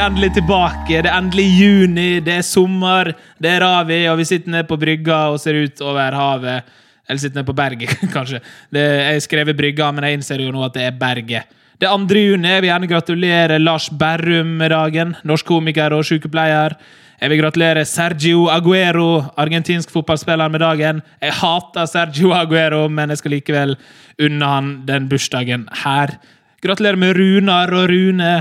Vi endelig tilbake. Det er endelig juni, det er sommer, det er Ravi, og vi sitter nede på brygga og ser ut over havet. Eller sitter nede på berget, kanskje. Det, jeg skrev brygga, men jeg innser jo nå at det er berget. Det er 2. juni. Jeg vil gjerne gratulere Lars Berrum med dagen. Norsk komiker og sykepleier. Jeg vil gratulere Sergio Aguero, argentinsk fotballspiller, med dagen. Jeg hater Sergio Aguero, men jeg skal likevel unne han den bursdagen her. Gratulerer med Runar og Rune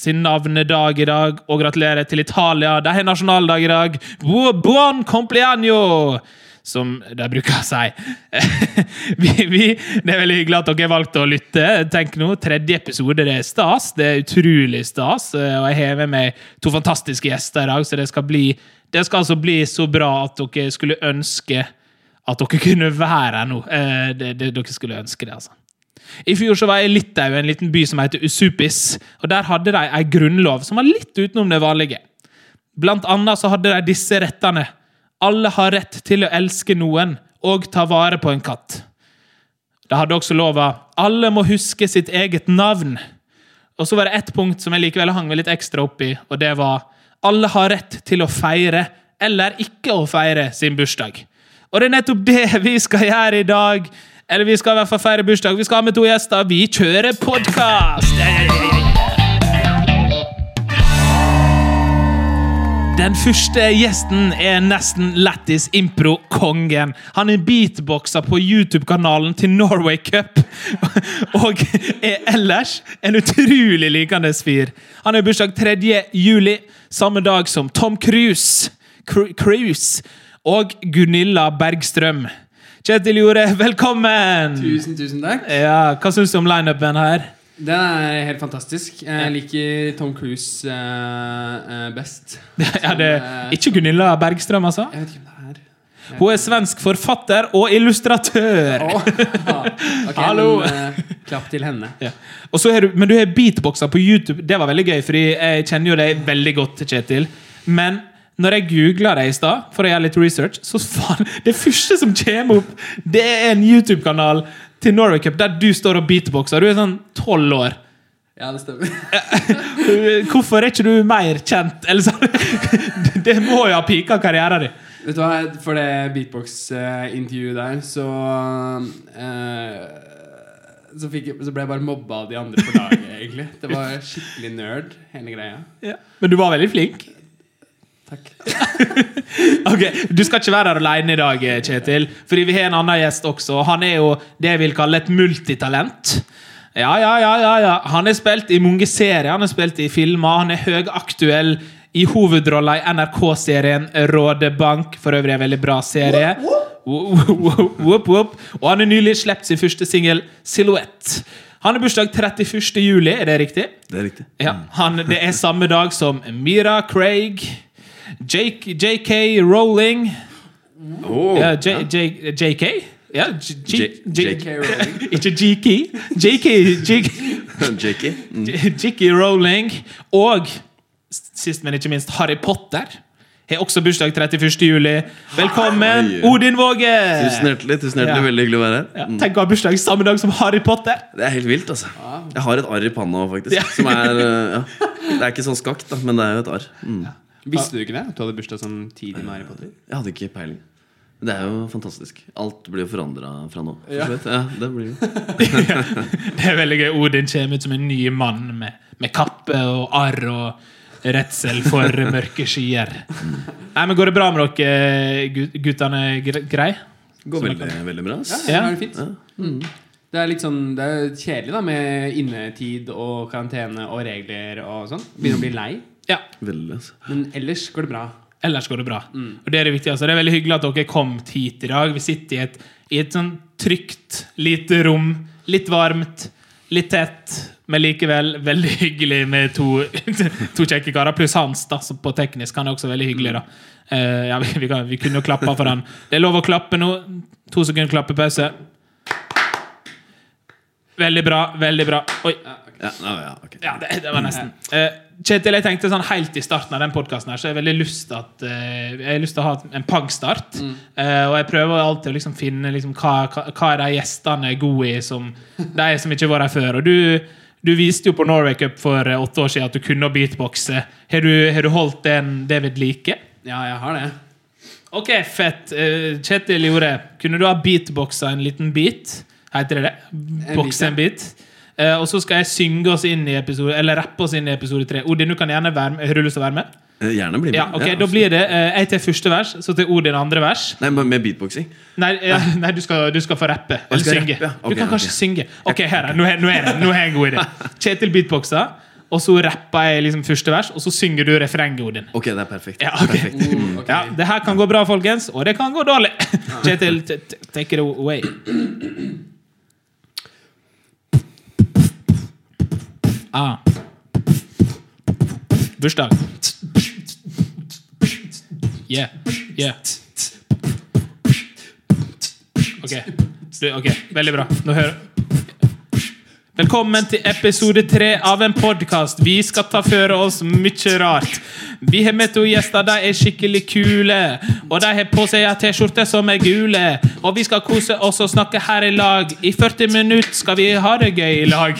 sin navnedag i dag, og gratulerer til Italia. De har nasjonaldag i dag. Buon compleanno! Som de bruker å si. vi, vi, det er veldig hyggelig at dere har valgt å lytte. Tenk nå, Tredje episode det er stas. Det er utrolig stas. Og jeg har med meg to fantastiske gjester i dag, så det skal, bli, det skal altså bli så bra at dere skulle ønske at dere kunne være her nå. Eh, dere skulle ønske det, altså. I fjor så var jeg i Litauen, en liten by som heter Usupis. og Der hadde de en grunnlov som var litt utenom det vanlige. Blant annet så hadde de disse rettene. Alle har rett til å elske noen og ta vare på en katt. De hadde også lova alle må huske sitt eget navn. Og så var det ett punkt som jeg likevel hang meg litt ekstra opp i, og det var alle har rett til å feire eller ikke å feire sin bursdag. Og det er nettopp det vi skal gjøre i dag. Eller vi skal i hvert fall feire bursdag. Vi skal ha med to gjester. Vi kjører podkast! Den første gjesten er nesten lættis impro-kongen. Han er beatboxer på YouTube-kanalen til Norway Cup. Og er ellers en utrolig likende fyr. Han har bursdag 3. juli, samme dag som Tom Cruise, Cruise og Gunilla Bergstrøm. Kjetil Jorde, velkommen! Tusen, tusen takk. Ja, Hva syns du om lineupen her? Den er helt fantastisk. Jeg liker Tom Cruise uh, best. ja, det er Ikke Gunilla Bergstrøm, altså? Jeg vet ikke hvem det er. Hun er svensk forfatter og illustratør! Oh, okay, Hallo! Men, uh, klapp til henne. Ja. Du, men du har beatboxa på YouTube. Det var veldig gøy, fordi jeg kjenner jo deg veldig godt, Kjetil. Men når jeg googla det i stad, for å gjøre litt research, så faen, det første som kommer opp, det er en YouTube-kanal til Norway Cup der du står og beatboxer. Du er sånn tolv år. Ja, det stemmer. Hvorfor er ikke du mer kjent? Eller sånn, Det må jo ha pika karrieren din. Vet du hva, For det beatbox-intervjuet der, så uh, så, jeg, så, ble jeg bare mobba av de andre på laget, egentlig. Det var skikkelig nerd, hele greia. Ja. Men du var veldig flink? Takk. ok, Du skal ikke være her alene i dag, Kjetil. Fordi vi har en annen gjest også. Han er jo det jeg vil kalle et multitalent. Ja, ja, ja, ja, ja. Han har spilt i mange serier, han har spilt i filmer. Han er høyaktuell i hovedrolla i NRK-serien Rådebank. For øvrig en veldig bra serie. Whoop, whoop. Og han har nylig sluppet sin første singel, Silhouette. Han har bursdag 31. juli, er det riktig? Det er riktig. Ja, han, det er samme dag som Mira Craig. Jake, JK Rowling. Oh, ja, J, J, JK? Ja, JK Rowling. Ikke GK. JK JK. JK Rowling. Og sist, men ikke minst Harry Potter. Har også bursdag 31. juli. Velkommen, Odin Våge! Tusen hjertelig. tusen hjertelig, ja. Veldig hyggelig å være her. Ja, tenk å ha bursdag samme dag som Harry Potter. Det er helt vilt, altså. Jeg har et arr i panna faktisk. Ja. Som er, ja. Det er ikke sånn skakt, da, men det er jo et arr. Mm. Visste du ikke det? At du hadde bursdag samtidig med Harry Potter? Jeg hadde ikke peiling. Det er jo fantastisk. Alt blir jo forandra fra nå. Ja. ja. det blir jo Det er veldig gøy. Odin kommer ut som en ny mann med, med kappe og arr og redsel for mørke skyer. Nei, men Går det bra med dere guttene? Grei? Går veldig, veldig bra. Ja, ja, det er fint. Ja. Mm. Det er litt sånn, det er kjedelig da med innetid og karantene og regler og sånn. Begynner å bli lei. Ja. Veldig, altså. Men ellers går det bra. Ellers går det bra. Mm. Og Det er det viktigste. Det er veldig hyggelig at dere kom hit i dag. Vi sitter i et, i et sånn trygt, lite rom. Litt varmt, litt tett, men likevel veldig hyggelig med to, to kjekke karer. Pluss Hans, da, på teknisk. Han er også veldig hyggelig. da. Uh, ja, vi, vi, kan, vi kunne jo klappa for han. Det er lov å klappe nå. To sekunder klappepause. Veldig bra. Veldig bra. Oi. Ja, ja, okay. ja det, det, var nesten. Uh, Kjetil, jeg tenkte sånn helt i starten av den podkasten så jeg har veldig lyst til at uh, Jeg har lyst til å ha en pangstart. Mm. Uh, og jeg prøver alltid å liksom finne liksom, hva, hva, hva, er de gjestene er gode i, som de som ikke var her før. Og du, Du viste jo på Norway Cup for åtte år siden at du kunne beatboxe. Har du, har du holdt den, det ved like? Ja, jeg har det. Ok, fett. Kjetil gjorde kunne du ha beatboxa en liten beat? Heter det det? Bokse en beat? Eh, og så skal jeg synge oss inn i episode Eller rappe oss inn i episode tre. Odin, du kan gjerne være med. Har du lyst til å være med? Eh, Gjerne bli med. Ja, ok, Da blir det eh, jeg til første vers, så til Odin andre vers. Nei, men med beatboxing. Nei, ja, nei du, skal, du skal få rappe. Eller skal synge. rappe, ja. Du kan kanskje okay. synge. Ok, her er, nå, er, nå, er det, nå har jeg en god idé. Kjetil beatboxer, og så rapper jeg liksom første vers, og så synger du refrenget, Odin. Ok, det er perfekt. Ja, perfekt. Mm. Ja, det her kan gå bra, folkens, og det kan gå dårlig. Kjetil, take it away. Ah. Bursdag. Yeah. Yeah. Ok. Ok, Veldig bra. Nå hører Velkommen til episode tre av en podkast. Vi skal ta føre oss mye rart. Vi har med to gjester. De er skikkelig kule. Og de har på seg T-skjorte som er gule. Og vi skal kose oss og snakke her i lag. I 40 minutter skal vi ha det gøy i lag.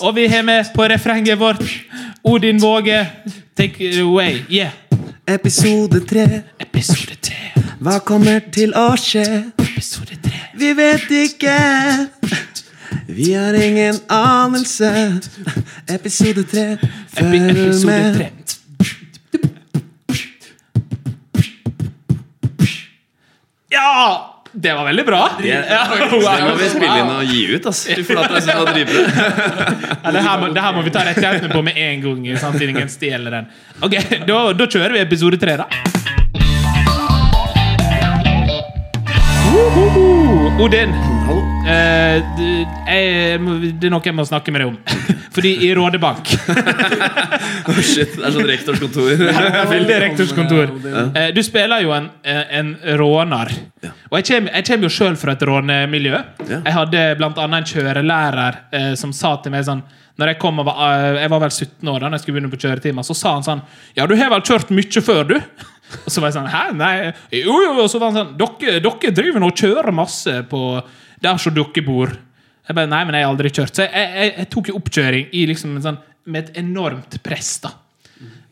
Og vi har med på refrenget vårt Odin Våge. Take it away. Yeah. Episode tre. Episode tre. Hva kommer til å skje? Episode tre. Vi vet ikke. Vi har ingen anelse. Episode tre. Følg episode med. tre. Ja! Det var veldig bra. Det, Ja, det må vi spille inn og gi ut, Altså. Ja, det, her må, det her må vi ta rettighetene på med en gang. Samtidig ingen stjeler den. Ok, da, da kjører vi episode tre, da. Wohoho! Odin, eh, du, jeg, må- det er noe jeg må snakke med deg om. Fordi i Rådebank Oh, shit, det er sånn rektorskontor. Veldig rektors kontor. Eh, Du spiller jo en, en råner. Og jeg kommer, jeg jo sjøl fra et rånemiljø. Ja. Jeg hadde annet en kjørelærer eh, som sa til meg sånn når jeg, kom og var, eh, jeg var vel 17 år da når jeg skulle begynne på kjøretimer, så sa han sånn Ja, du har vel kjørt mye før, du? Og så var jeg sånn Hæ? Nei Jo, jo, og så var han sånn Dere, dere driver nå og kjører masse på der som dere bor. Jeg bare, Nei, men jeg har aldri kjørt. Så jeg, jeg, jeg tok jo oppkjøring i liksom en sånn, med et enormt press, da.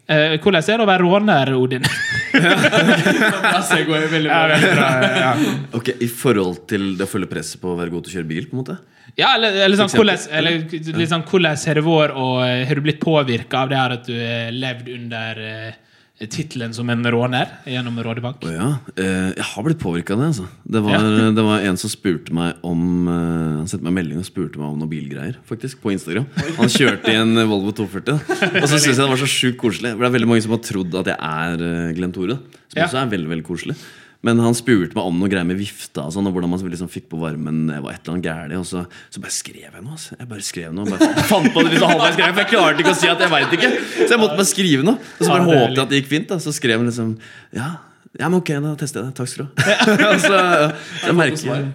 Uh, hvordan er det å være råner, Odin? Altså, Ja, bra. veldig bra, ja. Ok, I forhold til det å følge presset på å være god til å kjøre bil? på en måte Ja, eller, eller sånn, hvordan, eller, sånn, hvordan har det vært, og eh, har du blitt påvirka av det her at du har levd under uh, tittelen som en råner gjennom Rådebank? Oh, ja. eh, jeg har blitt påvirka av det. altså det var, det var en som spurte meg om eh, Han sendte meg en melding og spurte meg om noen bilgreier. faktisk På Instagram Han kjørte i en Volvo 240. Og så syns jeg det var så sjukt koselig. For det er veldig mange som har trodd at jeg er uh, Glenn Tore. Som Ja. også er veldig veldig koselig. Men han spurte meg om noe greier med vifta og sånn, og hvordan man liksom fikk på varmen. Jeg var et eller annet gærlig, og så, så bare skrev jeg noe. Altså. Jeg bare skrev noe bare fant på det liksom halvveis greia, For jeg klarte ikke å si at jeg veit ikke. Så jeg måtte bare skrive noe. Og så bare håpet jeg at det gikk fint. da Så skrev han liksom Ja, ja men ok, da tester jeg det. Takk skal du ha. Så, så jeg merker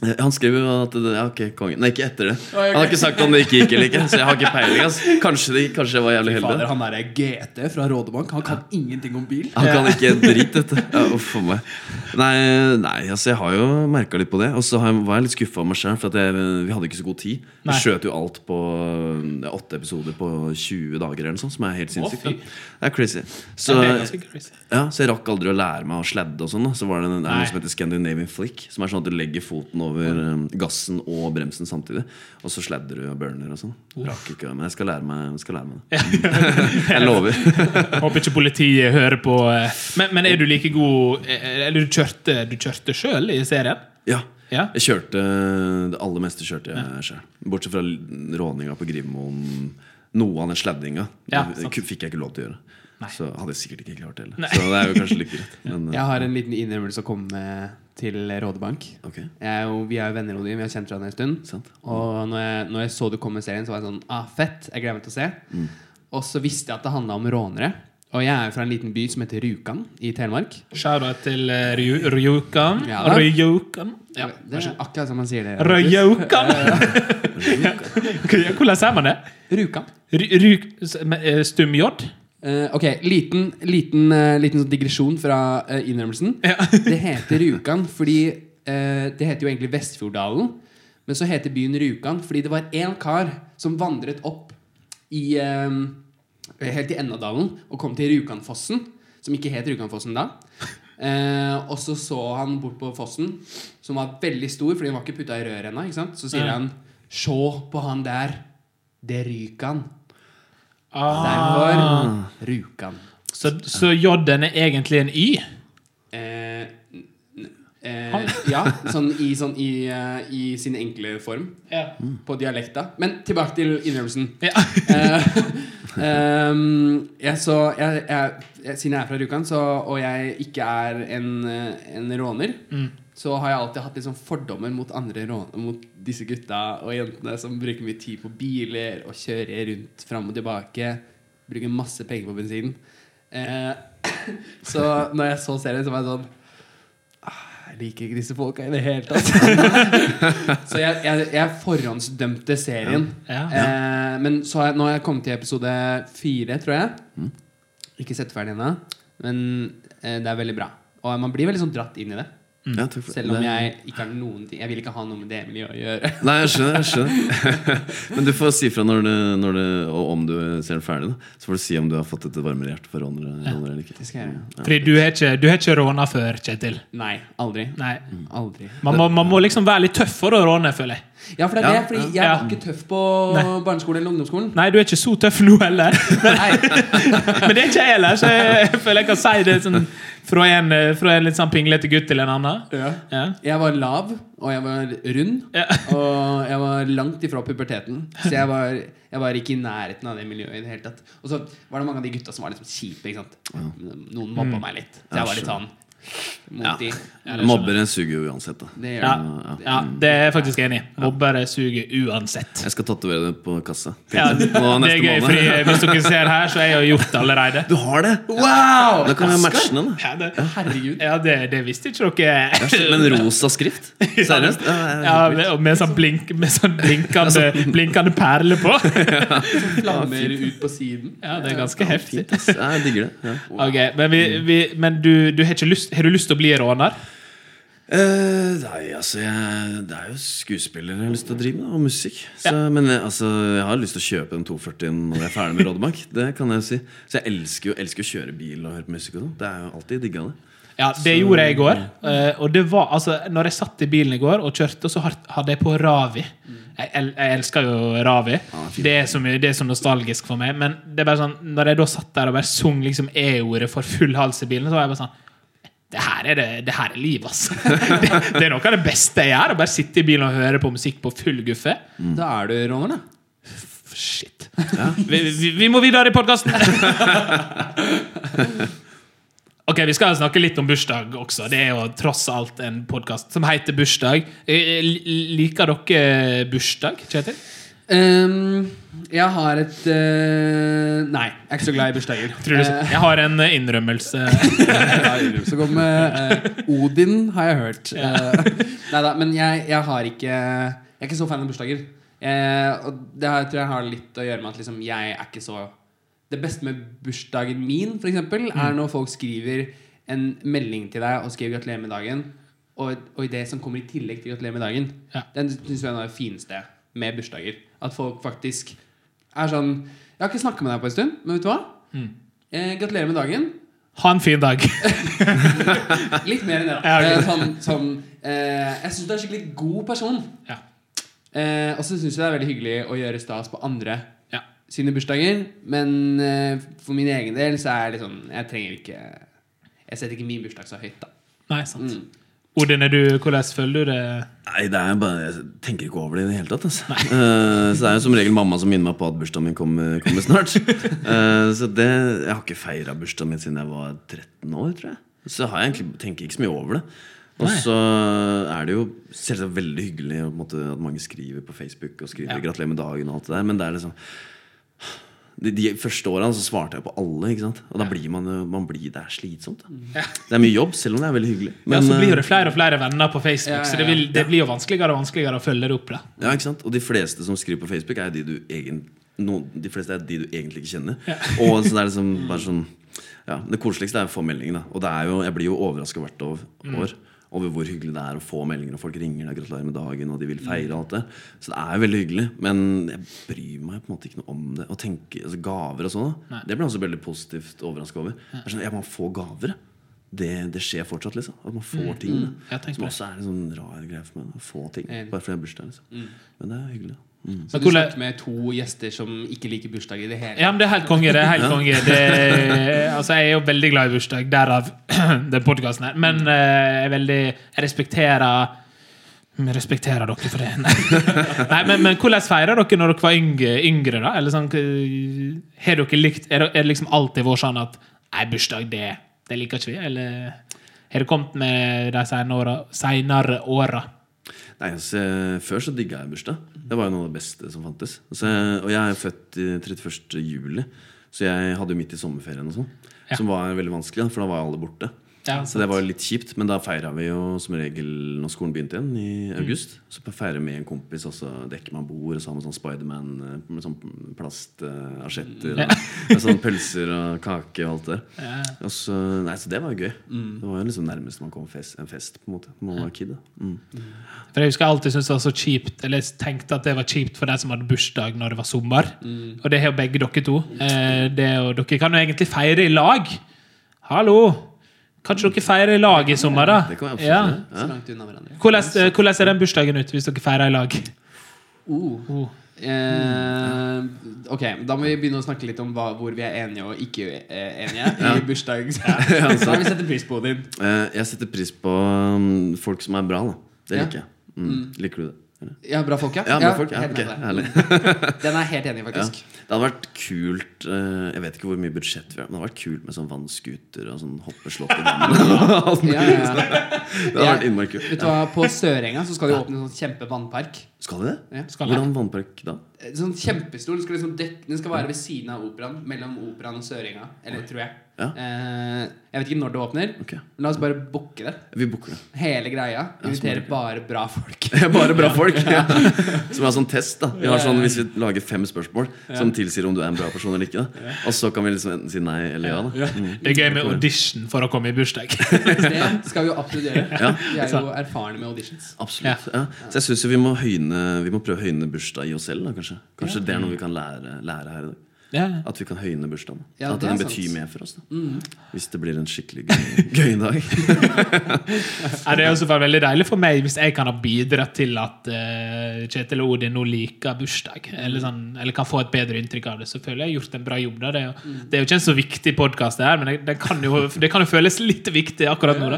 han skrev jo at det, ja, okay, kongen Nei, ikke etter det. Han har ikke sagt om det ikke gikk eller ikke. Så jeg har ikke peiling. Altså. Kanskje, det, kanskje jeg var jævlig heldig. Fader, han er GT fra Rådebank, han kan ingenting om bil. Han kan ikke en dritt, vet. Ja, uff a meg. Nei, nei, altså jeg har jo merka litt på det. Og så var jeg litt skuffa av meg sjøl, for jeg, vi hadde ikke så god tid. Vi skjøt jo alt på åtte episoder på 20 dager, eller noe sånt, som er helt sinnssykt. Det er crazy. Så, Ja, det er crazy. ja, så jeg rakk aldri å lære meg å sladde og sånn. Så var det, det noe som heter Scandinavian flick, som er sånn at du legger foten over um, gassen og bremsen samtidig. Og så sladder du og burner og sånn. Rakk ikke, men jeg skal lære meg, jeg skal lære meg det. jeg lover. Håper ikke politiet hører på. eh. Men, men er du like god eh, Eller du kjørte, du kjørte sjøl i serien? Ja. Ja? Jeg kjørte Det aller meste kjørte jeg sjøl. Bortsett fra råninga på Grivmoen. Noe av den sladdinga Ja, fikk jeg ikke lov til å gjøre. Nei. Så hadde jeg sikkert ikke klart det heller. Så det er jo kanskje like greit. Men, uh, Jeg har en liten innrømmelse å komme med til Rådebank. Okay. Jeg er jo, vi er jo venner, Odin. Vi har kjent hverandre en stund. sant Og når jeg, når jeg så du kom med serien, så var jeg sånn ah, Fett, jeg gleder meg til å se. Og så visste jeg at det handla om rånere. Og jeg er fra en liten by som heter Rjukan i Telemark. Shout-out til eh, Ryu- Rjukan. Ja. Rjukan. Ja, det er akkurat som man sier det. Rjukan! Hvordan sier man det? Rjukan. Eh, Stum J? Uh, ok, liten, liten, uh, liten sånn digresjon fra uh, innrømmelsen. Ja. Det heter Rjukan fordi eh, det heter jo egentlig Vestfjorddalen. Men så heter byen Rjukan fordi det var én kar som vandret opp i eh, helt i Ennadalen dalen og kom til Rjukanfossen, som ikke het Rjukanfossen da. Eh, og så så han bort på fossen, som var veldig stor, fordi den var ikke putta i rør ennå. Så sier Ja. han 'Sjå på han der. Det er Rjukan'. Ah. Derfor Rjukan. Så, så J-en er egentlig en Y? Eh, eh, ja, sånn i, sånn i, eh, i sin enkle form. Ja. På dialekta. Men tilbake til innrømmelsen. ja. Eh, ehm, jeg så, jeg, jeg, siden jeg er fra Rjukan, og jeg ikke er en, eh, en råner, så har jeg alltid hatt sånn fordommer mot andre Mot disse gutta og jentene som bruker mye tid på biler og kjører rundt fram og tilbake. Bruker masse penger på bensin. Eh, så når jeg så serien, så var jeg sånn «Ah, Jeg liker ikke disse folka i det hele tatt. så jeg, jeg, jeg forhåndsdømte serien. Ja. Eh, men så har jeg, nå har jeg kommet til episode fire, tror jeg. Ikke sett ferdig ennå. Men eh, det er veldig bra. Og man blir veldig sånn dratt inn i det. Ja, takk for. Selv om jeg ikke har noen ting Jeg vil ikke ha noe med det Emilie å gjøre. Nei, jeg skjønner. jeg skjønner Men du får si fra når du, når du, og om du ser den ferdig. Da. Så får du si om du har fått et varmere hjerte for rånere ja. eller ikke. Det skal jeg gjøre. Fordi du har ikke, du har ikke råna før, Kjetil. Nei, aldri. Nei. Aldri. Man må, man må liksom være litt tøff for å råne, føler jeg. Ja, for det er Ja, det. Fordi jeg ja. var ikke tøff på Nei. barneskolen eller ungdomsskolen. Nei, du er ikke så tøff nå heller. Men, det er ikke jeg heller, så jeg føler jeg kan si det sånn, fra, en, fra en litt sånn pinglete gutt til en annen. ja. Ja. Jeg var lav, og jeg var rund. Ja. Og jeg var langt ifra puberteten. Så jeg var, jeg var ikke i nærheten av det miljøet i det hele tatt. Og så var det mange av de gutta som var litt sånn kjipe. ikke sant? Noen mobba Mm. meg litt. Så jeg var litt sånn de. Mobbere suger jo uansett. da Det gjør Ja. de. ja, det er jeg faktisk enig i. Mobbere suger uansett. Jeg skal tatovere det på kassa. Ja, det er gøy, fordi Hvis dere ser her, så er jeg jo gjort det allerede. Du har det! Wow! Da kan vi matche den. Ja, det, Herregud. ja, det, det visste ikke dere. Men rosa skrift? Seriøst? Ja, ja, Ja, med, med sånn, blink, med sånn blinkende, blinkende perle på. Flammer ut på siden. Ja, det er ganske heftig. Ja, jeg digger det. Ja. Ok, Men, vi, vi, men du, du har, ikke lyst, har du lyst til å bli råner? Uh, nei, altså jeg, Det er jo skuespiller jeg har lyst til å drive med, og musikk. Så, Men jeg, altså, jeg har lyst til å kjøpe en 240 når jeg er ferdig med Rådebank. Det kan jeg jo si Så jeg elsker jo elsker å kjøre bil og høre på musikk. og sånt. Det er jo alltid digga det. Ja, det gjorde jeg i går. Uh, og det var, altså, når jeg satt i bilen i går og kjørte, så hadde jeg på Ravi. Jeg, el jeg elsker jo Ravi. Det er, så mye, det er så nostalgisk for meg. Men det er bare sånn, når jeg da satt der og bare sung liksom E-ordet for full hals i bilen, så var jeg bare sånn det her er, det, det her er liv, altså. Det, det er noe av det beste jeg gjør. Å bare sitte i bilen og høre på musikk på full guffe. Da er du råner, da. Shit. Vi, vi, vi må videre i podkasten! Ok, Vi skal snakke litt om bursdag også. Det er jo tross alt en podkast som heter Bursdag. Eh, Liker dere bursdag, Kjetil? Ehm, jeg har et uh, Nei, jeg er ikke så glad i bursdager. Tror Eh, jeg har en eh, innrømmelse. Ja, så kommer eh, Odin, har jeg hørt. Uh, nei da, men jeg, jeg har ikke Jeg er ikke så fan av bursdager. Og det har, tror jeg har litt å gjøre med at liksom, jeg er ikke så Det beste med bursdagen min, for eksempel, er når folk skriver en melding til deg og skriver 'gratulerer med dagen', og, og det som kommer i tillegg til 'gratulerer med dagen', Ja. den syns jeg er det fineste med bursdager. At folk faktisk er sånn 'Jeg har ikke snakka med deg på en stund, men vet du hva?' Eh, 'Gratulerer med dagen'. Ha en fin dag. Litt mer enn det. da. Ja. Eh, sånn, sånn, eh, jeg syns du er en skikkelig god person. Ja. Eh, og så syns jeg det er veldig hyggelig å gjøre stas på andre Ja. sine bursdager. Men eh, for min egen del så er det sånn Jeg trenger ikke Jeg setter ikke min bursdag så høyt, da. Nei, sant. Mm. Odin, er du, hvordan føler du det? Nei, det er bare, Jeg tenker ikke over det i det hele tatt. Altså. Uh, så det er jo som regel mamma som minner meg på at bursdagen min kommer, kommer snart. Uh, så det, Jeg har ikke feira bursdagen min siden jeg var 13 år, tror jeg. Så har jeg egentlig, tenker ikke så mye over det. Og så er det jo selvsagt veldig hyggelig måte, at mange skriver på Facebook og skriver Ja. 'gratulerer med dagen' og alt det der, men det er liksom de, de første årene så svarte jeg på alle, ikke sant? og da blir man man blir, Det er slitsomt. Da. Ja. Det er mye jobb, selv om det er veldig hyggelig. ja, så eh, blir det flere og flere venner på Facebook, Ja, ja, så det, vil, det blir jo vanskeligere og vanskeligere å følge det opp. da Ja, ikke sant? Og de fleste som skriver på Facebook, er de du egen, no, de fleste er de du egentlig ikke kjenner. Og så det er liksom bare sånn ja, Det koseligste er å få melding. da Og det er jo, jeg blir jo overraska hvert år, år over hvor hyggelig det er å få meldinger, og folk ringer deg, gratulerer med dagen, og de vil feire alt det. Så det er jo veldig hyggelig. Men jeg bryr meg på en måte ikke noe om det. Å tenke, altså Gaver og sånn, det ble jeg også veldig positivt overraska over. Jeg er sånn, ja, man får gaver. Det, det skjer fortsatt, liksom. At man får ting. Mm, Som også er en sånn rar greie for meg. Å få ting. Bare fordi jeg har bursdag. liksom. Men det er hyggelig. da. Mm. Så du snakker med to gjester som ikke liker bursdag i det hele Ja, men det er helt konge. det er helt konge det, altså, Jeg er jo veldig glad i bursdag, derav den podkasten her. Men uh, jeg veldig Jeg respekterer jeg respekterer dere for det. Nei, men, men Hvordan feirer dere når dere var yngre? yngre da? Eller sånn, eh, har dere likt, er det, liksom alltid vært sånn at Nei, bursdag, det, det liker ikke vi? Eller har det kommet med de senere åra? Nei, altså, Før så digga jeg bursdag. Det var jo noe av det beste som fantes. Altså, og jeg er født i 31. juli, så jeg hadde jo midt i sommerferien og sånn. Ja. Som var veldig vanskelig, for da var alle borte. Ja, Så det var jo litt kjipt, men da feira vi jo som regel når skolen begynte igjen, i august. Så feirer vi med en kompis, og så dekker man bord, og så har man sånn Spiderman eh, med sånn plastasjetter. Ja. og med sånn pølser og kake og alt det. Ja. Og så, nei, så det var jo gøy. Det var jo liksom nærmest man kom fest, en fest på en måte man var kid. Da. Mm. For jeg husker jeg alltid syntes det var så kjipt Eller tenkte at det var kjipt for de som hadde bursdag når det var sommer. Og det har jo begge dere to. Eh, det, og dere kan jo egentlig feire i lag. Hallo! Kan ikke dere feirer i lag i sommer, da? Det kan vi Ja. Så langt unna hverandre. Hvordan, eh, hvordan ser den bursdagen ut hvis dere feirer i lag? Uh. Uh, Eh, ok, Da må vi begynne å snakke litt om hva, hvor vi er enige og ikke enige. enige. I bursdag Ja, Så vi setter pris på din. Uh, Jeg setter pris på um, folk som er bra. Da. Det Ja. liker jeg. Mm. Liker du det? Ja, bra folk, ja. Ja, bra folk, ja. helt Ok, med herlig. Den er jeg helt enig i, Ja. faktisk. Det hadde vært kult eh, Jeg vet ikke hvor mye budsjett vi har, men det hadde vært kult med sånn vannskuter og sånn hoppeslott i vannet. Ja, ja, ja. Det hadde vært innmari kult. Vet du hva, På Sørenga så skal de åpne en sånn kjempevannpark. Skal de det? Ja. Skal? Hvordan vannpark da? Sånn kjempestor. Den skal, liksom dek den skal være ved siden av operaen. Mellom operaen og Sørenga. Eller tror jeg. Ja. Eh, jeg vet ikke når det åpner. Okay. Men la oss bare booke det. Vi booker det. Hele greia. Inviterer bare bra folk. Bare bra folk. Ja. Som er sånn test. da Vi har sånn Hvis vi lager fem spørsmål som tilsier om du er en bra person eller ikke. Da. Og så kan vi liksom enten si nei eller ja. da mm. Det er gøy med audition for å komme i bursdag. Det skal vi jo absolutt gjøre. Ja. Vi er jo erfarne med auditions. Absolutt. Ja. Så jeg syns vi må høyne Vi må prøve å høyne bursdag i oss selv. Da, kanskje Kanskje det er noe vi kan lære, lære her i dag. Ja. At vi kan høyne bursdagen. Ja, at den sant. betyr mer for oss. Da. Hvis det blir en skikkelig gøy, gøy dag. Ja, det er også veldig deilig for meg hvis jeg kan ha bidratt til at uh, Kjetil og Odin nå liker bursdag. Eller, sånn, eller kan få et bedre inntrykk av det. Så føler jeg har gjort en bra jobb. Da. Det, er jo, det er jo ikke en så viktig podkast, men det, kan jo, det kan jo føles litt viktig akkurat nå.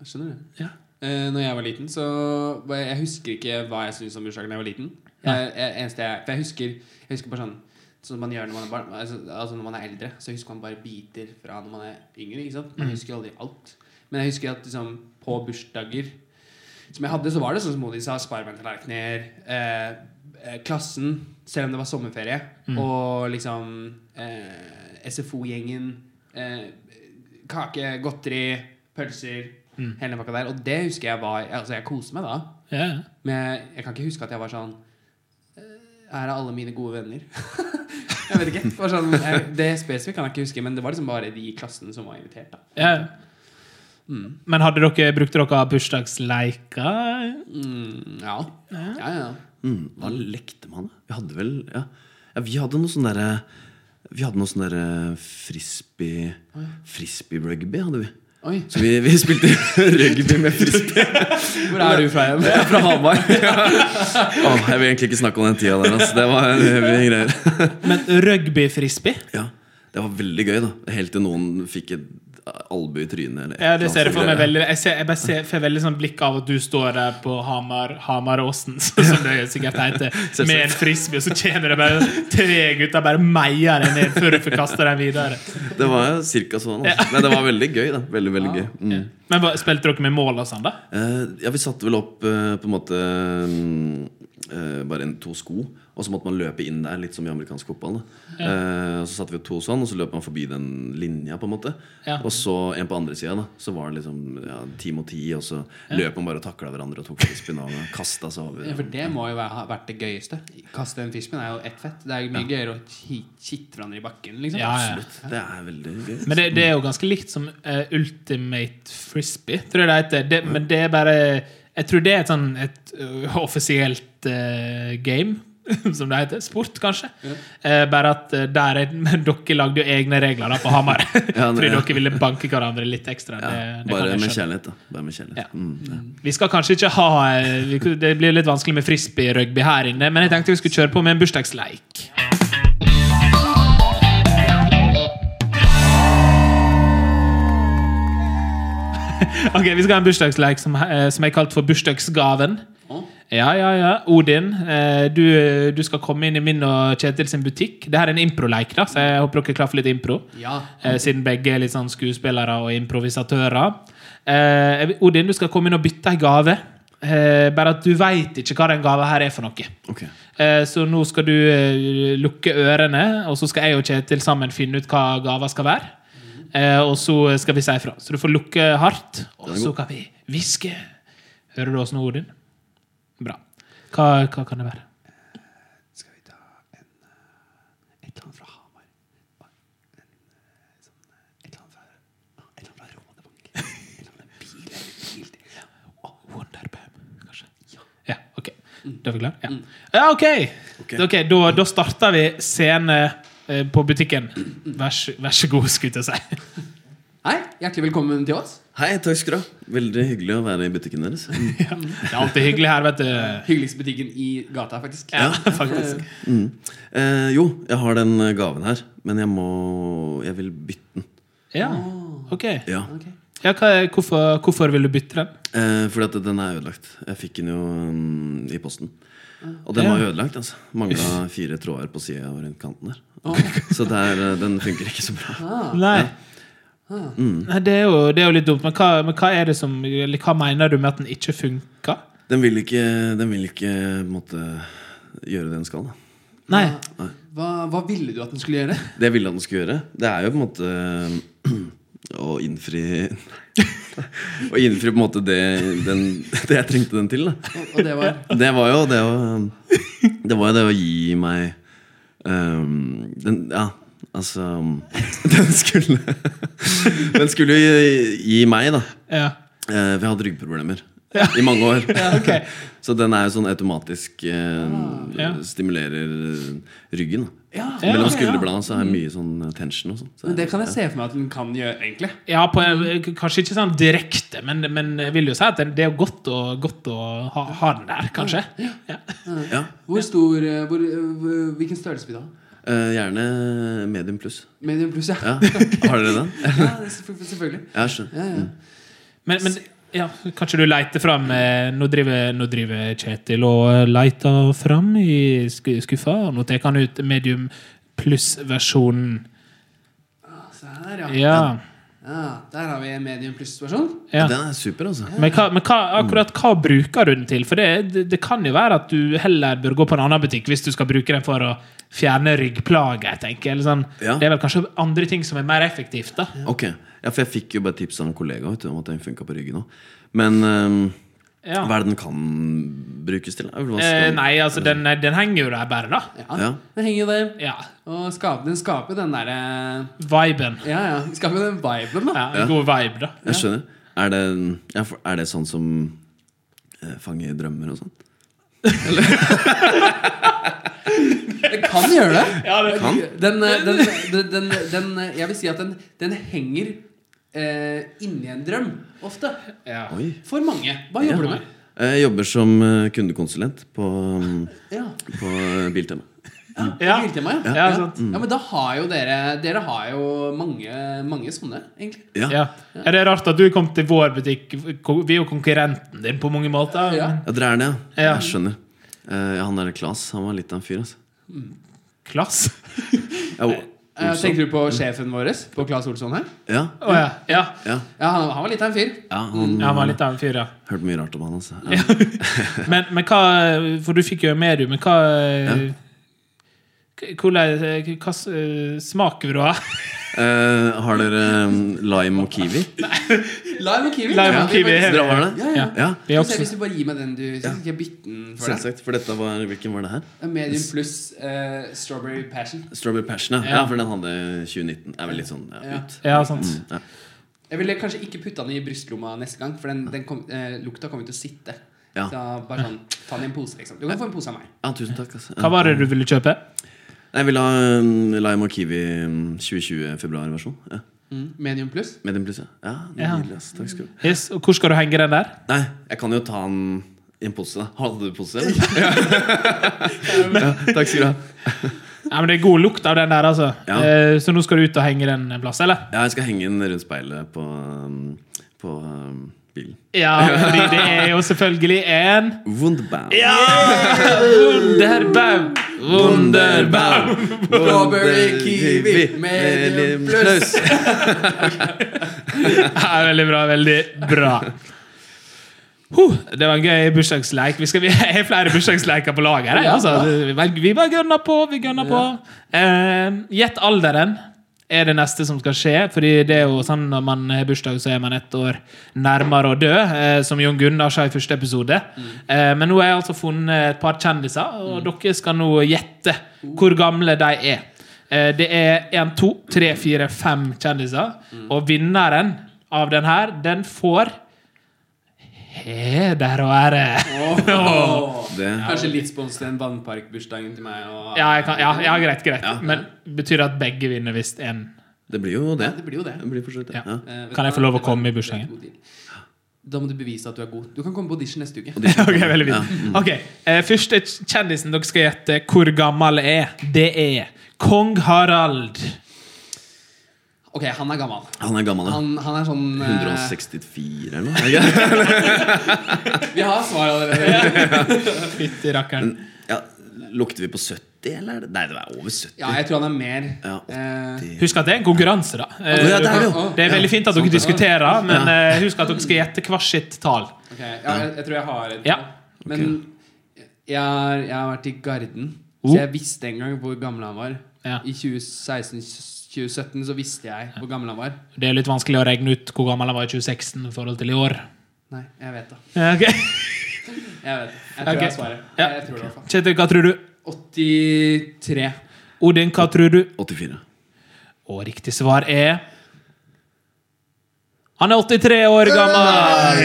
Jeg skjønner det. Ja. Uh, når jeg var liten, så jeg husker ikke hva jeg syntes om bursdagen da jeg var liten. Jeg, jeg, jeg, for jeg husker, jeg husker bare sånn Sånn man gjør når man er barn altså, altså når man er eldre, så husker man bare biter fra når man er yngre. Ikke sant? Man husker aldri alt. Men jeg husker at liksom, på bursdager som jeg hadde, så var det sånn som Modi sa, sparebanktallerkener, eh, eh, klassen, selv om det var sommerferie, og liksom eh, SFO-gjengen, eh, kake, godteri, pølser, hele den pakka der. Og det husker jeg var Altså, jeg koste meg da. Yeah. Men jeg, jeg kan ikke huske at jeg var sånn Her er alle mine gode venner. jeg vet ikke. Var sånn, jeg, det spesifikt kan jeg ikke huske, men det var liksom bare de i klassen som var invitert. da Ja. Men hadde dere, brukte dere bursdagsleiker? mm, Ja. Ja, ja. Mm, hva lekte man? Vi hadde vel Ja, ja vi hadde noe sånn derre Vi hadde noe sånn derre frisbee Frisbee-rugby hadde vi. Oi. Så vi, vi spilte rugby med frisbee. Hvor er du fra igjen? Jeg er fra Hamar. oh, jeg vil egentlig ikke snakke om den tida der. Altså. Det var heavy greier. Men rugby-frisbee? Ja, Det var veldig gøy, da. Helt til noen fikk et albue i trynet. Eller Ja, det ser jeg for meg veldig Jeg, ser, jeg bare ser, får veldig sånn blikk av at du står der på Hamar Hamaråsen, som det sikkert heter, med en frisbee, og så kommer det bare tre gutter bare meier deg ned før du får kaste den videre. Det var jo cirka sånn. Altså. Men det var veldig gøy. da Veldig, veldig gøy mm. Men hva, spilte dere med mål og sånn, da? Eh, Ja, vi satte vel opp eh, på en måte mm, eh, bare en, to sko. Og så måtte man løpe inn der, litt som i amerikansk fotball. Da. Eh, så satte vi to sånn, og så løp man forbi den linja. på en måte Ja. Og så en på andre sida. Så var det liksom ja, ti mot ti, og så løp man bare og takla hverandre og tok frisbeen og kasta seg over. Ja, for det må jo ha vært det gøyeste. Kaste en fispen er jo ett fett. Det er mye gøyere å kitte hverandre i bakken. Liksom. Ja, ja. Absolutt. Det er veldig gøy. Men det, det er jo ganske likt som uh, Ultimate Frisbee, tror jeg det heter. Det, men det er bare Jeg tror det er et sånn et uh, offisielt uh, game. Som det heter. Sport, kanskje. Eh, bare at eh, der er, dere lagde jo egne regler da på Hamar. Ja, Fordi ja. dere ville banke hverandre litt ekstra. Ja, det, det bare med kjærlighet, da. Bare med kjærlighet. Ja. Mm, ja. Vi skal kanskje ikke ha eh, vi Det blir litt vanskelig med frisbee-rugby her inne, men jeg tenkte vi skulle kjøre på med en bursdagsleik. Ok, Vi skal ha en bursdagsleik som, som er kalt for Bursdagsgaven. Ja, ja, ja. Odin, eh, du, du skal komme inn i min og Kjetil sin butikk. Det her er en improleik, da, så jeg håper dere er klar for litt impro. Ja. Eh, siden begge er litt sånn skuespillere og improvisatører. Eh, Odin, du skal komme inn og bytte ei gave. Eh, bare at du veit ikke hva den gava her er for noe. Okay. Eh, så nå skal du lukke ørene, og så skal jeg og Kjetil sammen finne ut hva gava skal være. Eh, og så skal vi si ifra. Så du får lukke hardt, og så kan vi hviske. Hører du oss nå, Odin? Bra. Hva, hva kan det være? Skal vi ta en eh, Et eller annet fra Hamar. En, eh, sånn, eh, et eller annet fra Et eller annet fra Rådebank. Et eller annet bil. Oh, Wonderbam, kanskje? Ja. ok. Da er vi klare? Ja, ja ok! okay. okay Da, da starter vi scene eh, på butikken. Vær, så- vær så god, skulle jeg si. Hei, hjertelig velkommen til oss. Hei, takk skal du ha. Veldig hyggelig å være i butikken deres. Ja, det er alltid hyggelig her, vet du. Hyggeligste butikken i gata, faktisk. Ja, faktisk. Mm. Eh, jo, jeg har den eh, gaven her, men jeg må Jeg vil bytte den. Ja, ok. Ja, Ok. Ja, hva, er- hvorfor, hvorfor vil du bytte den? eh, Fordi at den er ødelagt. Jeg fikk den jo um, i posten. Og den var ødelagt. altså Mangla fire tråder på sida og rundt kanten der. Så der, eh, den funker ikke så bra. Nei. Nei, det er, jo, det er jo litt dumt, men hva, men hva er det som Eller hva mener du med at den ikke funka? Den vil ikke, den vil ikke måtte gjøre det den skal. da Nei. Hva, hva ville du at den skulle gjøre? Det jeg ville at den skulle gjøre, det er jo på en måte å innfri Å innfri på en måte det, den, det jeg trengte den til. Da. Og, og det var Det var jo det å Det var jo det å gi meg um, den, Ja, altså Den skulle Den skulle jo gi, gi meg, da. Ja. Eh, vi hadde ryggproblemer i mange år. ok. Så den er jo sånn automatisk eh, Ja. stimulerer ryggen. Da. Ja, Ja, Mellom ja. skulderbladene så er det mye sånn tension og sånn. Så Men det kan jeg se for meg at den kan gjøre, egentlig. Ja, på, en- kanskje ikke sånn direkte, men, men jeg vil jo si at det er godt å, godt å ha, ha den der, kanskje. Ja. ja. Hvor stor eh, hvor, eh, Hvilken størrelse vil du ha? Eh, gjerne medium pluss. Medium pluss, ja. Ja. Har dere den? ja er selvfølgelig. Ja. Ja, ja. Men, men ja, kanskje du leiter fram eh, Nå driver, nå driver Kjetil og leiter fram i skuffa. og Nå tar han ut medium pluss-versjonen. Se her, ja. Ja. Ja. Der har vi en medium pluss-versjon. ja. Den er super, altså. Men, hva, men hva, akkurat hva bruker du den til? For det, det, det kan jo være at du heller bør gå på en annen butikk hvis du skal bruke den for å fjerne ryggplager. tenker jeg. Eller sånn. Ja. Det er vel kanskje andre ting som er mer effektivt. da. Ok, ja, For jeg fikk jo bare tips av en kollega vet du, om at den funka på ryggen òg. Men ehm, Ja. hva er det den kan brukes til? Eh, nei, altså, den, den henger jo der bare, da. Ja, Ja. Den henger jo der. Ja. Og skaper, den skaper den derre Viben. Ja, ja. Skaper den viben, da. Ja, en Ja. God vibe, da. Jeg skjønner. Er det, ja, for- er det sånn som eh, fanger drømmer og sånn? Det kan gjøre det. Ja, det Kan? Den, eh, den, den, den, den eh, Jeg vil si at den, den henger eh, inni en drøm, ofte. ja. Oi. For mange. Hva jobber du med? Jeg jobber som eh, kundekonsulent på, Ja, på eh, Biltema. Ja. Biltema, ja. Ja, sant. Ja, men da har jo dere Dere har jo mange, mange sånne, egentlig. Ja. Ja. Er Det rart at du kom til vår butikk. Vi er jo konkurrenten din på mange måter. Ja. Ja, dere er det, ja? Ja. Jeg skjønner. Eh, ja, han der Klas, han var litt av en fyr, altså. Klass. Ja, Olsson. tenker du på sjefen vår, på Claes Olsson her? Ja. Oh, ja. ja. ja. Ja, han, han var litt av en fyr. ja han Ja, Han var litt av en fyr, ja. hørte mye rart om han. Altså. Ja. Men, men hva For du fikk jo medium, men hva Hvordan Hva smaker eh, smak du av? Eh, har dere um, lime og kiwi? Lime og kiwi. Lime og kiwi, Ja. Dere har det? Ja, ja. Ja, Vi vi også, hvis du bare gir meg den, du så skal jeg bytte den for deg. selvsagt. For dette var Hvilken var det her? Medium pluss uh, strawberry passion. Strawberry Passion, ja. Ja. ja. For den hadde 2019. Er vel litt sånn ja, Ja. ut. ja, sant. Mm, ja. Jeg ville kanskje ikke putte den i brystlomma neste gang, for den, den kom, uh, lukta kommer til å sitte. Ja. Så bare sånn, ta den i en pose, liksom. Du kan få en pose av meg. ja, tusen takk. Altså. Hva var det du ville kjøpe? Jeg vil ha um, lime og kiwi um, 2020 februar-versjon. Ja. Medium pluss. Medium pluss, ja. ja Ja. nydelig. Takk skal du ha. Yes. Og hvor skal du henge den der? Nei, jeg kan jo ta den i en pose. Hadde du pose? ja, takk skal du ha. Ja, men Det er god lukt av den der, altså. Ja. Eh, Så nå skal du ut og henge den en plass, eller? Ja, jeg skal henge den rundt speilet på, um, på um, bilen. Ja, fordi det er jo selvfølgelig en Wunderbaum. Ja! Wunderbaum! Wunderbaum! Strawberry kiwi, medium pluss. Ja, veldig bra. Veldig bra. Huh, det var en gøy bursdagsleik. Vi, vi har flere bursdagsleiker på laget. her, Altså. Vi- Vi bare gønner på. vi gønner på. Gjett uh, alderen er det neste som skal skje. Fordi det er jo sånn Når man har bursdag, så er man ett år nærmere å dø. Eh, som Jon Gunnar sa i første episode. Eh, men nå har jeg altså funnet et par kjendiser, og dere skal nå gjette hvor gamle de er. Eh, det er én, to, tre, fire, fem kjendiser. Og vinneren av den her, den får heder og ære. Åh. Det, Kanskje litt spons til en vannparkbursdagen til meg. Og, Ja, jeg kan, ja, ja, greit, greit. Ja. Men betyr det at begge vinner hvis én det blir jo det. Ja, det blir jo det. Det blir. Ja. Ja. Eh, Kan jeg få lov å komme i bursdagen? Da må du bevise at du er god. Du kan komme på audition neste uke. Ok, veldig fint. Ok, eh, Første kjendisen dere skal gjette hvor gammel er, det er kong Harald. Ok, han er gammel. Han er gammel, ja. Han, han er sånn eh, 164 eller noe? vi har svar allerede. Fytti rakkeren. Ja, lukter vi på 70, eller? Nei, det er over 70. Ja, jeg tror han er mer. Ja, eh. Husk at det er en konkurranse, da. Eh, ja, det, er det, det, er veldig fint at dere diskuterer, men eh, husk at dere skal gjette hvert sitt tall. Okay, jeg, jeg, tror jeg har et. Men okay. jeg, har, jeg, har vært i Garden, så oh. jeg visste en gang hvor gammel han var. I 2016 2017 så visste jeg hvor gammel han var. Det er litt vanskelig å regne ut hvor gammel han var i 2016 i forhold til i år. Nei, jeg vet det. Okay. jeg vet det. Jeg tror okay. jeg svarer. Ja. Jeg tror det, okay. Kjetil, hva tror du? 83. Odin, hva tror du? 84. Og riktig svar er han er 83 år gammel!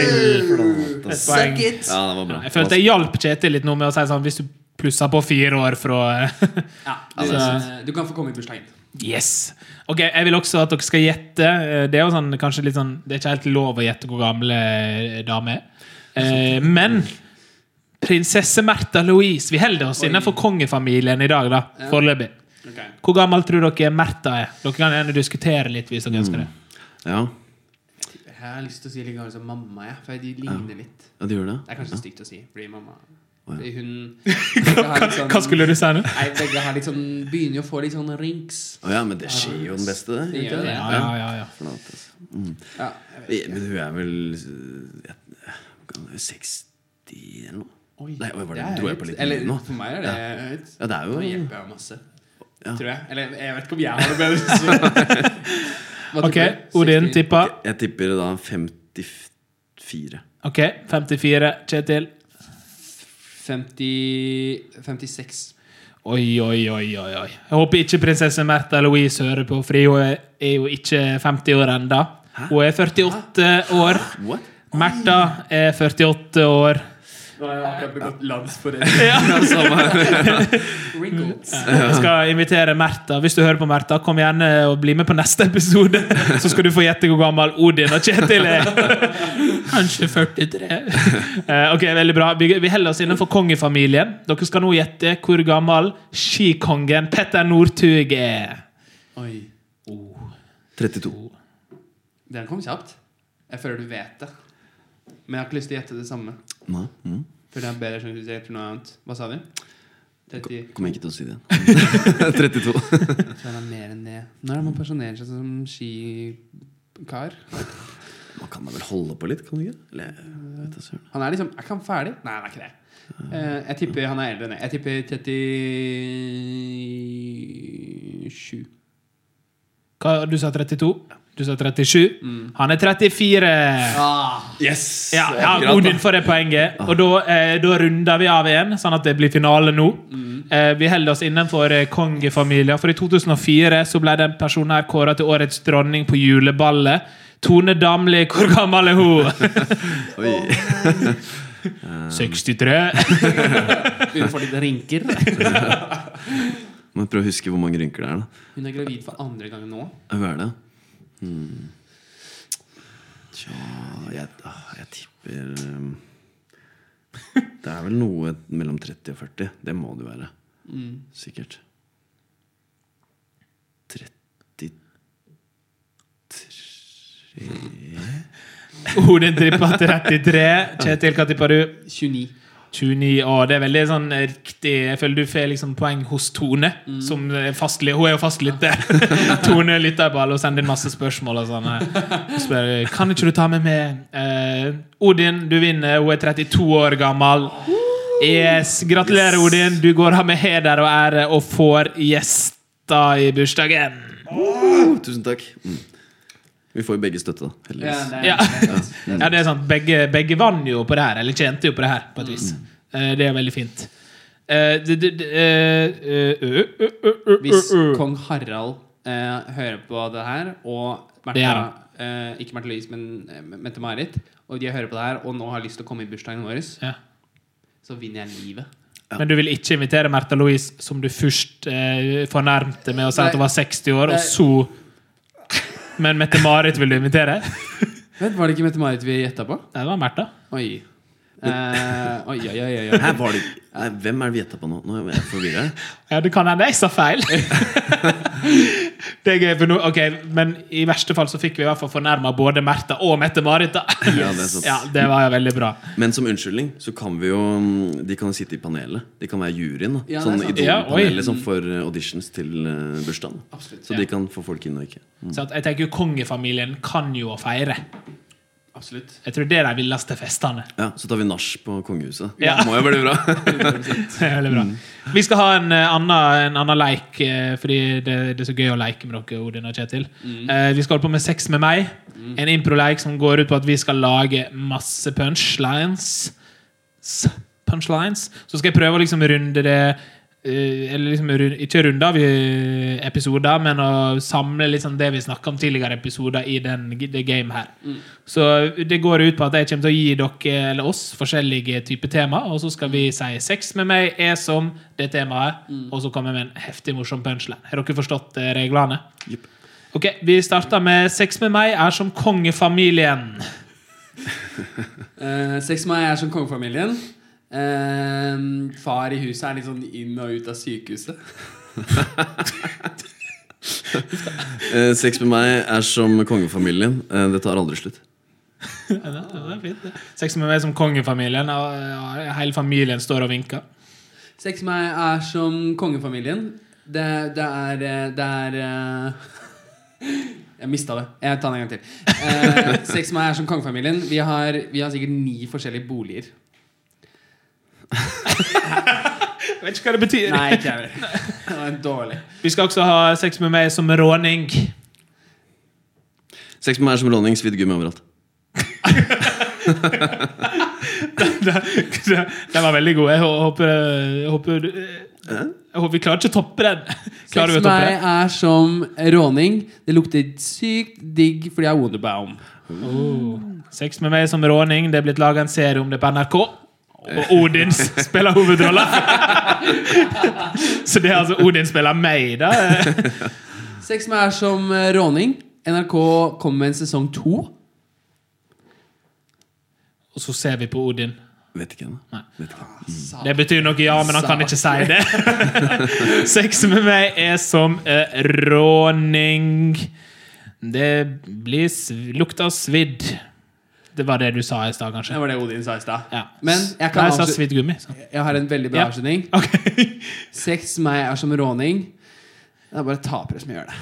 Suck it! Ja, det var bra. Jeg følte jeg hjalp Kjetil litt nå med å si sånn hvis du plussa på fire år fra ja, altså- du, så, du kan få komme i bursdagen. Yes! Ok, Jeg vil også at dere skal gjette. eh, Det er jo sånn, kanskje litt sånn Det er ikke helt lov å gjette hvor gamle eh, dame er. Eh, men prinsesse Märtha Louise Vi holder oss Oi. innenfor kongefamilien i dag, da. Ja. Foreløpig. Okay. Hvor gammel tror dere Märtha er? Dere kan gjerne diskutere litt hvis dere ønsker det. Ja, Jeg har lyst til å si like gammel som mamma, jeg, for de ligner litt. ja de gjør det. Det er kanskje stygt å si, fordi mamma ja. Hun sånn- Hva skulle du si nå? Begge har litt sånn Begynner jo å få litt sånn rinks. Å ja, men det skjer jo den beste, det. Det ikke det. Ja, ja, ja, ja. Flate, altså. Mm. Ja, jeg. Men hun er vel jeg- er 60 eller noe? Oi, Nei, oi, var det- er dro jeg på litt Eller nå? for meg er det høyt. Ja, det er jo hjelper jeg masse. Ja. Tror jeg. Eller jeg vet ikke om jeg har det bedre. Så. Ok? Odin 60? tippa. Jeg tipper da 54. Ok, 54. Kjetil. 50, 56. Oi, oi, oi, oi. oi. Jeg håper ikke prinsesse Märtha Louise hører på, for hun er jo ikke 50 år ennå. Hun er 48 år. What? Märtha er 48 år. Nå har jeg akkurat begått landsforræderi. Ja. Jeg skal invitere Märtha. Hvis du hører på Märtha, kom gjerne og bli med på neste episode. Så skal du få gjette hvor gammel Odin og Kjetil er. Kanskje 43. Eh, Ok, veldig bra. Vi holder oss innenfor kongefamilien. Dere skal nå gjette hvor gammel skikongen Petter Northug er. Oi. 32. Den kom kjapt. Jeg føler du vet det. Men jeg har ikke lyst til å gjette det samme. Nei. Mm. For det er bedre sånn hvis jeg gjetter noe annet. Hva sa du? 30. Kommer ikke til å si det 32. Jeg tror det er mer enn det. Når er man pensjonerer seg som skikar? Man kan da vel holde på litt, kan du ikke? Eller, jeg. Han er liksom Er ikke han ferdig? Nei, han er ikke det. Eh, jeg tipper han er eldre enn det. Jeg tipper 37. Hva, du sa 32? Du sa 37? Han er 34! Ah, Yes! Ja, ja. Odin får det poenget. Og da, eh, da runder vi av igjen, sånn at det blir finale nå. Eh, vi holder oss innenfor eh, kongefamilier, for i 2004 så ble den personen her kåra til årets dronning på juleballet. Tone Damli, hvor gammel er hun? Oi. 63. Begynner å få litt rynker. Må prøve å huske hvor mange rynker det er. da Hun er gravid for andre gang nå. Hun er det? Hmm. Tja jeg, ah, jeg tipper um, Det er vel noe mellom 30 og 40. Det må det være. være. Sikkert. 33 Odin trippa 33. Kjetil, hva tipper du? 29. 29. år, det er veldig sånn riktig Jeg føler du får liksom poeng hos Tone. Som er hun er jo fastlytter. Tone lytter på alle og sender inn masse spørsmål. Og sånn. Hun spør kan ikke du ta med med eh, Odin, du vinner. Hun er 32 år gammel. Yes, Gratulerer, Odin. Du går av med heder og ære og får gjester i bursdagen. Tusen takk. Mm. Vi får jo begge støtte, da. Heldigvis. Ja. ja, det er sant. Begge, begge vant jo på det her, eller tjente jo på det her, på et vis. Eh, det er veldig fint. Det- det- det- Hvis kong Harald eh, hører på det her, og Det Märtha eh, Ikke Märtha Louise, men Mette-Marit, og de hører på det her, og nå har lyst til å komme i bursdagen vår, Ja. så vinner jeg livet. Men du vil ikke invitere Märtha Louise, som du først eh, fornærmte med å si at hun var 60 år, og så Men Mette-Marit vil du invitere? Vet, var det ikke Mette-Marit vi gjetta på? Nei, det var Märtha. Oi. Eh, oi, oi, oi, oi, Her var det Hvem er det vi gjetta på nå? Nå er jeg forvirra. Ja, det kan hende jeg sa feil. det er gøy, for nå, ok, Men i verste fall så fikk vi i hvert fall fornærma både Märtha og Mette-Marit. da. Ja, det er sant. Ja, det var jo veldig bra. Men som unnskyldning så kan vi jo mm, De kan sitte i panelet. De kan være juryen. da Ja, Sånn. Idol-panelet som får eh, auditions til eh, bursdagen. Absolutt. Så de kan få folk inn og ikke. Så at jeg tenker jo Kongefamilien kan jo feire. Absolutt. Jeg tror det er de villeste festene. Ja, Så tar vi nach på kongehuset. Ja. Må jo bli bra. Det er veldig bra. Vi skal ha en eh, annen, en annen leik, eh, fordi det, det er så gøy å leke med dere, Odin og Kjetil. mm. vi skal holde på med Sex med meg. En improleik som går ut på at vi skal lage masse punchlines. Punchlines. Så skal jeg prøve å liksom runde det eh, Eller liksom ikke runde av episoder, men å samle liksom det vi snakka om tidligere episoder i den, det game her. Så det går ut på at jeg kommer til å gi dere, eller oss, forskjellige typer tema, og så skal vi si 'sex med meg er som det temaet', og så kommer vi med en heftig morsom punchline. Har dere forstått eh, reglene? Yep. Ok, Vi starter med 'sex med meg er som kongefamilien'. uh, Sex med meg er som kongefamilien. Eh, far i huset er litt sånn inn og ut av sykehuset. Eh, Sex med meg er som kongefamilien. Eh, det tar aldri slutt. Ja, det er fint. Sex med meg er som kongefamilien, og hele familien står og vinker. Sex med meg er som kongefamilien. Det, det er eh, Det er Jeg mista det. Jeg tar den en gang til. Eh, sex med meg er som kongefamilien. Vi har, vi har sikkert ni forskjellige boliger. Jeg vet ikke hva det betyr. Nei, ikke jeg vet. Det var dårlig. Vi skal også ha sex med meg som råning. Sex med meg som råning, svidd gummi overalt. Den var veldig god. Jeg håper, jeg håper, jeg håper Vi klarer ikke å toppe den. Sex Klarer Sex med meg er som råning. Det lukter sykt digg fordi jeg er Wonderbaum. Oh. Sex med meg som råning. Det er blitt laga en serie om det på NRK. Og Odin spiller hovedrolla. Så det er altså Odin spiller meg, da. Sex med er som eh, råning. NRK kommer med en sesong to. Og så ser vi på Odin. Vet ikke ennå. Ikke. Det betyr noe, ja, men han kan ikke si det. Sex med meg er som eh, råning. Det blir lukta svidd. Det var det du sa i stad, kanskje? Det var det Odin sa i stad. Ja. Men jeg Nei, jeg sa svidd gummi. Så. Jeg har en veldig bra Ja. avslutning. Ok. Sex meg er som råning. Det er bare tapere som gjør det.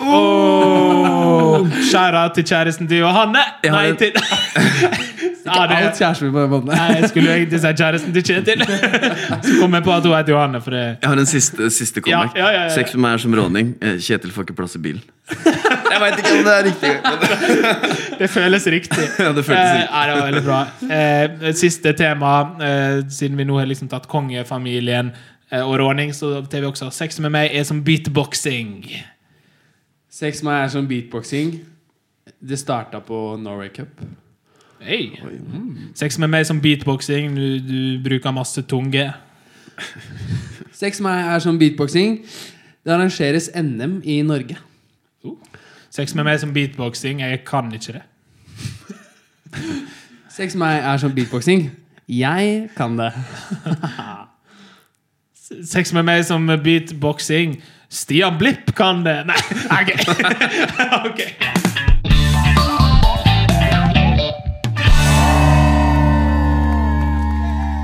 Oh, Skjæra til kjæresten til Johanne! Nei, en- ja, det, Alt kjæresten min på den måten. Nei, jeg skulle jo egentlig si kjæresten til Kjetil. Så kom jeg på at hun heter Johanne. For det Jeg har en siste, siste comeback. Ja, ja, ja, ja. Sex med meg er som råning. Eh, Kjetil får ikke plass i bilen. jeg veit ikke om det er riktig. Det føles riktig. Ja, det føltes Eh, riktig. ja, det var veldig bra. Eh, siste tema, eh, siden vi nå har liksom tatt kongefamilien eh, og råning, så tar vi også sex med meg er som beatboxing. Sex med meg er som beatboxing. Det starta på Norway Cup. Hey. Sex med meg som beatboxing, du, du bruker masse tunge. Sex med meg er som beatboxing. Det arrangeres NM i Norge. Sex med meg som beatboxing, jeg kan ikke det. Sex med meg er som beatboxing. Jeg kan det. Sex med meg som beatboxing, Stian Blipp kan det. Nei, ok. Ok.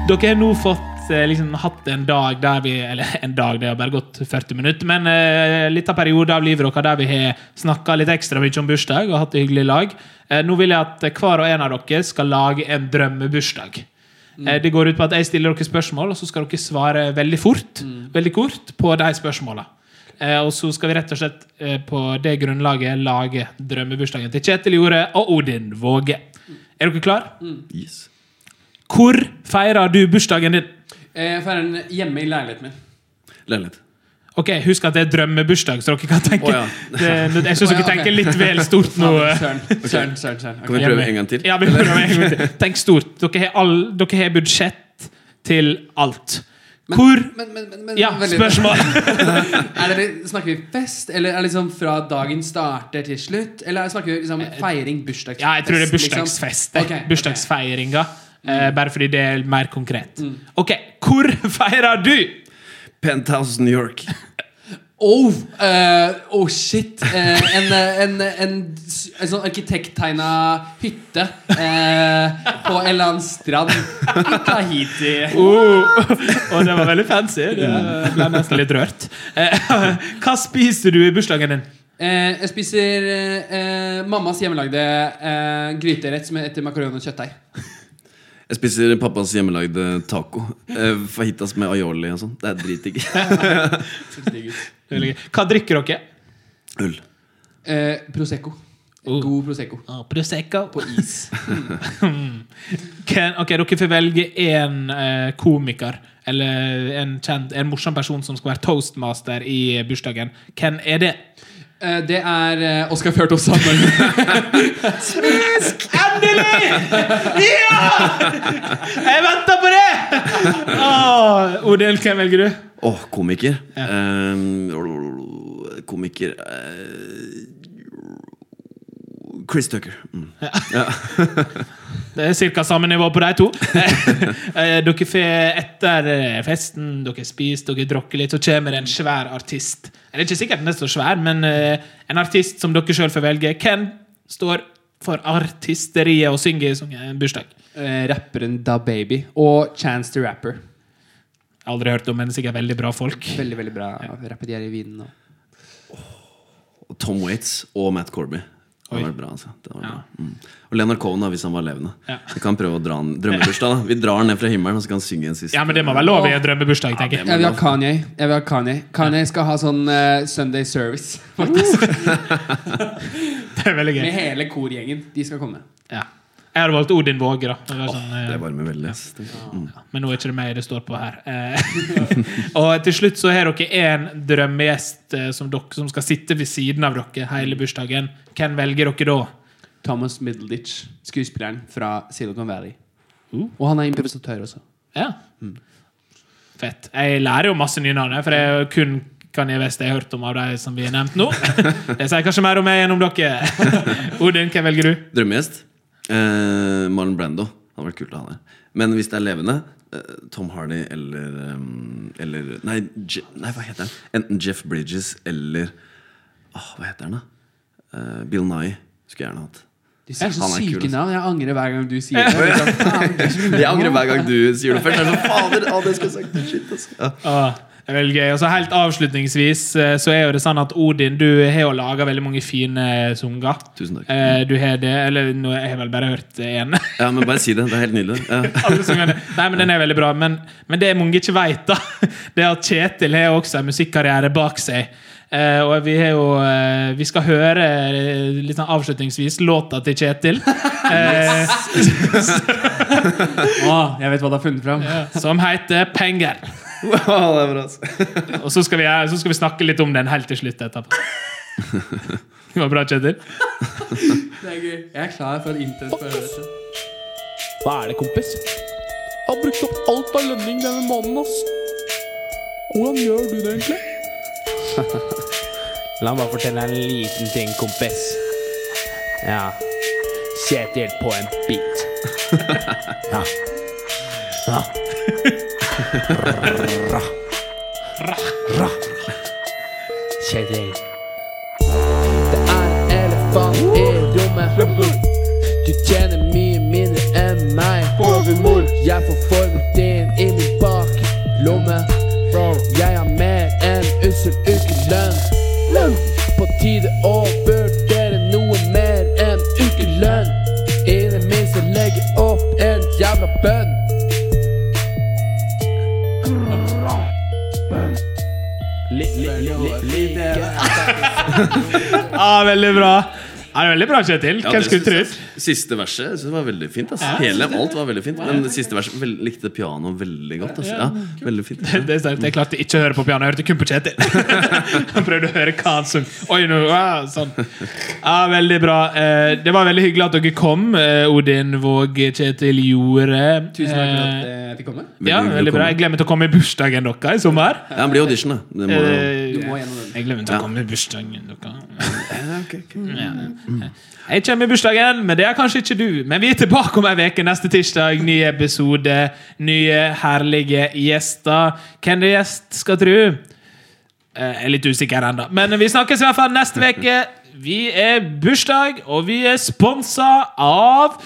Dere har nå fått eh, liksom, hatt en dag der vi Eller en dag, det har bare gått 40 minutter, men eh, litt av periode av livet deres der vi har snakka litt ekstra mye om bursdag og hatt det hyggelig i lag. Eh, nå vil jeg at hver og en av dere skal lage en drømmebursdag. Eh, det går ut på at Jeg stiller dere spørsmål, og så skal dere svare veldig fort veldig kort på de spørsmåla. Eh, og så skal vi rett og slett eh, på det grunnlaget lage drømmebursdagen til Kjetil Jorde og Odin Våge. Er dere klar? Yes. Hvor feirer du bursdagen din? Eh, Jeg feirer den hjemme i leiligheten min. Leilighet. Ok, Husk at det er drømmebursdag, så dere kan tenke oh, ja. det, Jeg syns oh, ja, dere tenker litt vel stort nå. eh. Søren, søren, søren. Kan vi prøve en gang til? Ja, vi prøver en gang til. Tenk stort. Dere har, all, dere har budsjett til alt. Men- Hvor Men, men, men, men Ja, spørsmål. Er det, snakker vi fest, eller er det liksom fra dagen starter til slutt? Eller snakker vi liksom feiring, bursdagsfest? Ja, jeg tror det er liksom? bursdagsfest. det. Okay, ok. Bursdagsfeiringa. Eh, bare fordi det er mer konkret. Ok, hvor feirer du? Penthouse New York. Oh, uh, oh shit. Uh, en, eh, en, en, en sånn arkitekttegna hytte uh, på en eller annen strand i Tahiti. Oh, og det var veldig fancy. Det ble nesten litt rørt. Eh, hva spiser du i bursdagen din? Eh, jeg spiser mammas hjemmelagde eh, gryterett som heter makaroni og kjøttdeig. Jeg spiser pappas hjemmelagde taco. Eh, fajitas med aioli og sånn. Det er dritdigg. Hva drikker dere? Øl. Eh, prosecco. Oh. God Prosecco. Oh, prosecco. På is. Ken, ok, Dere får velge én eh, komiker eller en, kjent, en morsom person som skal være toastmaster i bursdagen. Hvem er det? Eh, det er eh, Oskar Fjørtoft Sandberg. Endelig! Ja! Jeg venta på det! Oh, Odin, hvem velger du? Åh, komiker. Ja. Eh, komiker eh, Chris Tucker. Mm. Det er ca. samme nivå på de to. Eh, dere får etter eh, festen, dere spiser, dere drikker litt, så kommer det en svær artist. Det er ikke sikkert den er så svær, men eh, en artist som dere sjøl får velge. Hvem står for artisteriet og synger i en bursdag? Eh, rapperen Da Baby. Og Chance the Rapper. Aldri hørt om, men sikkert veldig bra folk. Veldig veldig bra rapper. De er i Wien nå. Tom Waits og Matt Corby. Det var bra, altså. Det har Ja. bra. Mm. Og Leonard Cohen, da, hvis han var levende. Ja. Vi kan prøve å dra han drømmebursdag. da Vi drar han ned fra himmelen, og så kan han synge en siste. Ja, men det må være lov i en drømmebursdag, tenker jeg. Jeg vil ha Kanye. Jeg vil ha Kanye Kanye skal ha sånn uh, Sunday service, faktisk. Det er veldig gøy. Med hele korgjengen. De skal komme. Ja. Jeg hadde valgt Odin Våge, da. Det var sånn, oh, Det varmer veldig. Mm. Men nå er ikke det meg det står på her. Eh, og til slutt så har dere én drømmegjest eh, som, dere, som skal sitte ved siden av dere hele bursdagen. Hvem velger dere da? Thomas Middleditch, skuespilleren fra Silicon Valley. Uh. Og han er improvisatør også. Ja. Fett. Jeg lærer jo masse nye navn, for jeg kun Kanye West jeg har hørt om av de som vi har nevnt nå. Det sier kanskje mer om meg enn om dere. Odin, hvem velger du? Drømmegjest? Eh, Marlon Brando. Det hadde vært kult å ha det. Men hvis det er levende, eh, Tom Hardy eller, um, eller nei, Je nei, hva heter han? Enten Jeff Bridges eller Åh, Hva heter han, da? Uh, Bill Nye skulle jeg gjerne hatt. Du sier så syke altså. navn. Jeg angrer hver gang du sier det. Liksom, Jeg angrer hver gang du sier det først. Jeg er sånn, fader, å, det skulle jeg sagt. Shit, altså. Ja. Det er veldig gøy. Og så Helt avslutningsvis eh, så er jo det sånn at Odin, du har jo laga veldig mange fine sanger. Tusen takk. Eh, du har det, eller nå har jeg vel bare hørt én. Ja, men bare si det. Det er helt nydelig. Ja. Nei, men den er veldig bra. Men, men det mange ikke veit, da, det er at Kjetil har også en musikkarriere bak seg. Eh, og vi har jo eh, Vi skal høre eh, litt sånn avslutningsvis låta til Kjetil. Eh, Å, jeg vet hva du har funnet fram. som heter 'Penger'. Wow, det er bra, altså. Og så skal, vi, så skal vi snakke litt om den helt til slutt etterpå. Det var bra, Kjetil. Det er gøy. Jeg er klar for internett høre dette. Hva er det, kompis? Jeg har brukt opp alt av lønning denne måneden, ass. Hvordan gjør du det egentlig? La meg fortelle en liten ting, kompis. Ja. Kjetil på en bit. Ja. Ja. Ra. Ra. Kjetil. Det er en elefant i rommet. Du tjener mye mindre enn meg. Jeg får formen din Litt, litt, litt, litt, Ah, veldig bra. Ja, det er veldig bra, Kjetil. Ja, Hvem skulle trodd? Siste verset synes var veldig fint. Altså. Hele, alt var veldig fint. Men det siste verset vel- likte pianoet veldig godt. Altså. Ja, veldig fint Det er sant, Jeg klarte ikke å høre på piano, jeg hørte kun på Kjetil. Han prøvde å høre hva han sang. Oi, nå, ah, sånn. Ja, veldig bra. Eh, Det var veldig hyggelig at dere kom, eh, Odin, Våg, Kjetil, Jorde. Tusen takk for Eh, at jeg fikk komme. Ja, veldig bra. Jeg glemte å komme i bursdagen deres i sommer. Ja, det blir audition, da. Det må, Eh, Du må gjennom den. Jeg glemte å komme i bursdagen deres. Ok. Jeg kommer i bursdagen, men det er kanskje ikke du. Men vi er tilbake om ei uke neste tirsdag. Ny episode, nye herlige gjester. Hvem det gjest skal tro? Eh, Jeg er litt usikker ennå. Men vi snakkes i hvert fall neste uke. Vi er bursdag, og vi er sponsa av